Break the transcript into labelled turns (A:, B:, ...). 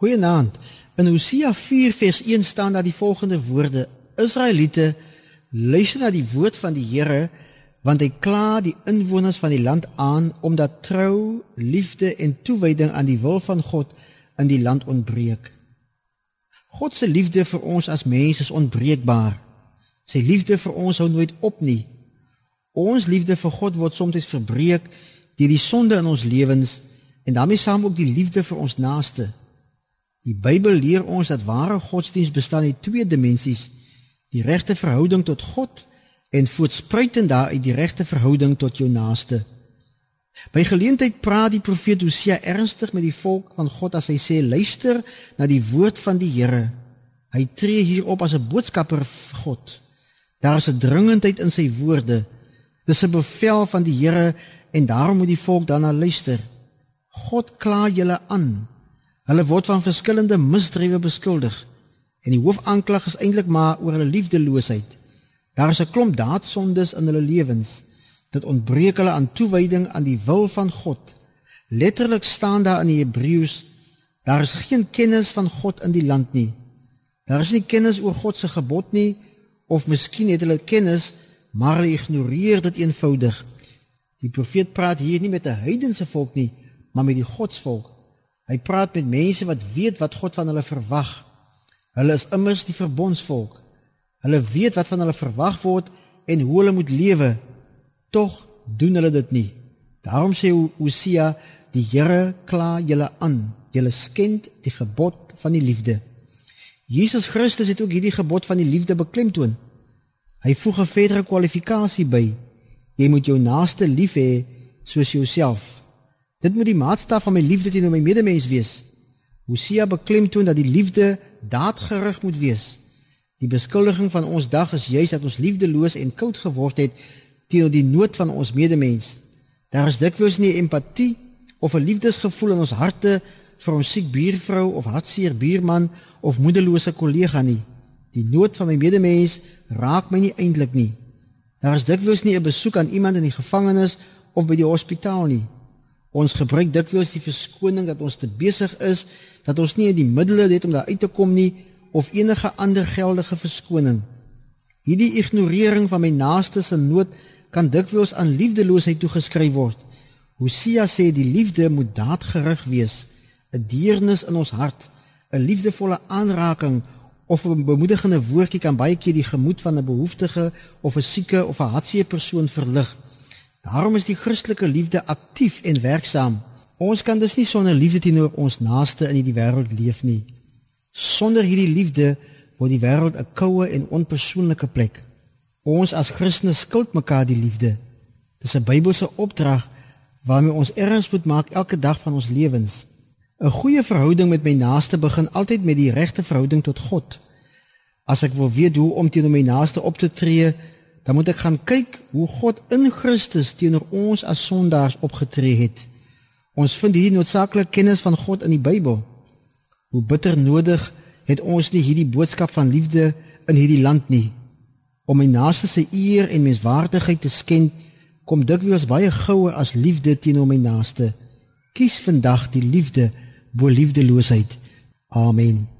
A: Goeienaand. In Hosea 4 vers 1 staan daar die volgende woorde: Israeliete, luister na die woord van die Here, want hy kla die inwoners van die land aan omdat trou, liefde en toewyding aan die wil van God in die land ontbreek. God se liefde vir ons as mense is onbreekbaar. Sy liefde vir ons hou nooit op nie. Ons liefde vir God word soms verbreek deur die sonde in ons lewens en daarmee saam ook die liefde vir ons naaste. Die Bybel leer ons dat ware godsdiens bestaan uit twee dimensies: die regte verhouding tot God en voortspruitend daaruit die regte verhouding tot jou naaste. By geleentheid praat die profeet Hosea ernstig met die volk van God as hy sê: "Luister na die woord van die Here." Hy tree hier op as 'n boodskapper vir God. Daar is 'n dringendheid in sy woorde. Dis 'n bevel van die Here en daarom moet die volk daarna luister. God kla julle aan. Hulle word van verskillende misdrywe beskuldig en die hoofaanklag is eintlik maar oor hulle liefdeloosheid. Daar is 'n klomp daadsondes in hulle lewens. Dit ontbreek hulle aan toewyding aan die wil van God. Letterlik staan daar in die Hebreëus: Daar is geen kennis van God in die land nie. Daar is nie kennis oor God se gebod nie of miskien het hulle kennis, maar hulle ignoreer dit eenvoudig. Die profeet praat hier nie met 'n heidense volk nie, maar met die godsvolk. Hy praat met mense wat weet wat God van hulle verwag. Hulle is immers die verbondsvolk. Hulle weet wat van hulle verwag word en hoe hulle moet lewe. Tog doen hulle dit nie. Daarom sê Hosea, die Here kla julle aan. Julle skend die gebod van die liefde. Jesus Christus het ook hierdie gebod van die liefde beklemtoon. Hy voeg 'n verdere kwalifikasie by. Jy moet jou naaste lief hê soos jouself. Dit moet die maatstaf van my liefde teenoor my medemens wees. Hosea beklemtoon dat die liefde daadgerig moet wees. Die beskuldiging van ons dag is juis dat ons liefdeloos en koud geword het teenoor die nood van ons medemens. Daar is dikwels nie empatie of 'n liefdesgevoel in ons harte vir ons siek buurvrou of hartseer buurman of moederlose kollega nie. Die nood van my medemens raak my nie eintlik nie. Daar is dikwels nie 'n besoek aan iemand in die gevangenis of by die hospitaal nie. Ons gebruik dikwels die verskoning dat ons te besig is, dat ons nie die middele het om daar uit te kom nie of enige ander geldige verskoning. Hierdie ignorering van my naaste se nood kan dikwels aan liefdeloosheid toegeskryf word. Hosea sê die liefde moet daadgerig wees, 'n deernis in ons hart, 'n liefdevolle aanraking of 'n bemoedigende woordjie kan baie keer die gemoed van 'n behoeftige of 'n sieke of 'n hartseer persoon verlig. Daarom is die Christelike liefde aktief en werksaam. Ons kan dus nie sonder liefde teenoor ons naaste in hierdie wêreld leef nie. Sonder hierdie liefde word die wêreld 'n koue en onpersoonlike plek. Ons as Christene skuld mekaar die liefde. Dis 'n Bybelse opdrag waarmee ons erns moet maak elke dag van ons lewens. 'n Goeie verhouding met my naaste begin altyd met die regte verhouding tot God. As ek wil weet hoe om teenoor my naaste op te tree, dan moet ek gaan kyk hoe God in Christus teenoor ons as sondaars opgetree het. Ons vind hier noodsaaklik kennis van God in die Bybel. Hoe bitter nodig het ons nie hierdie boodskap van liefde in hierdie land nie. Om my naaste se eer en menswaardigheid te skend, kom dikwels baie gouer as liefde teenoor my naaste. Kies vandag die liefde bo liefdeloosheid. Amen.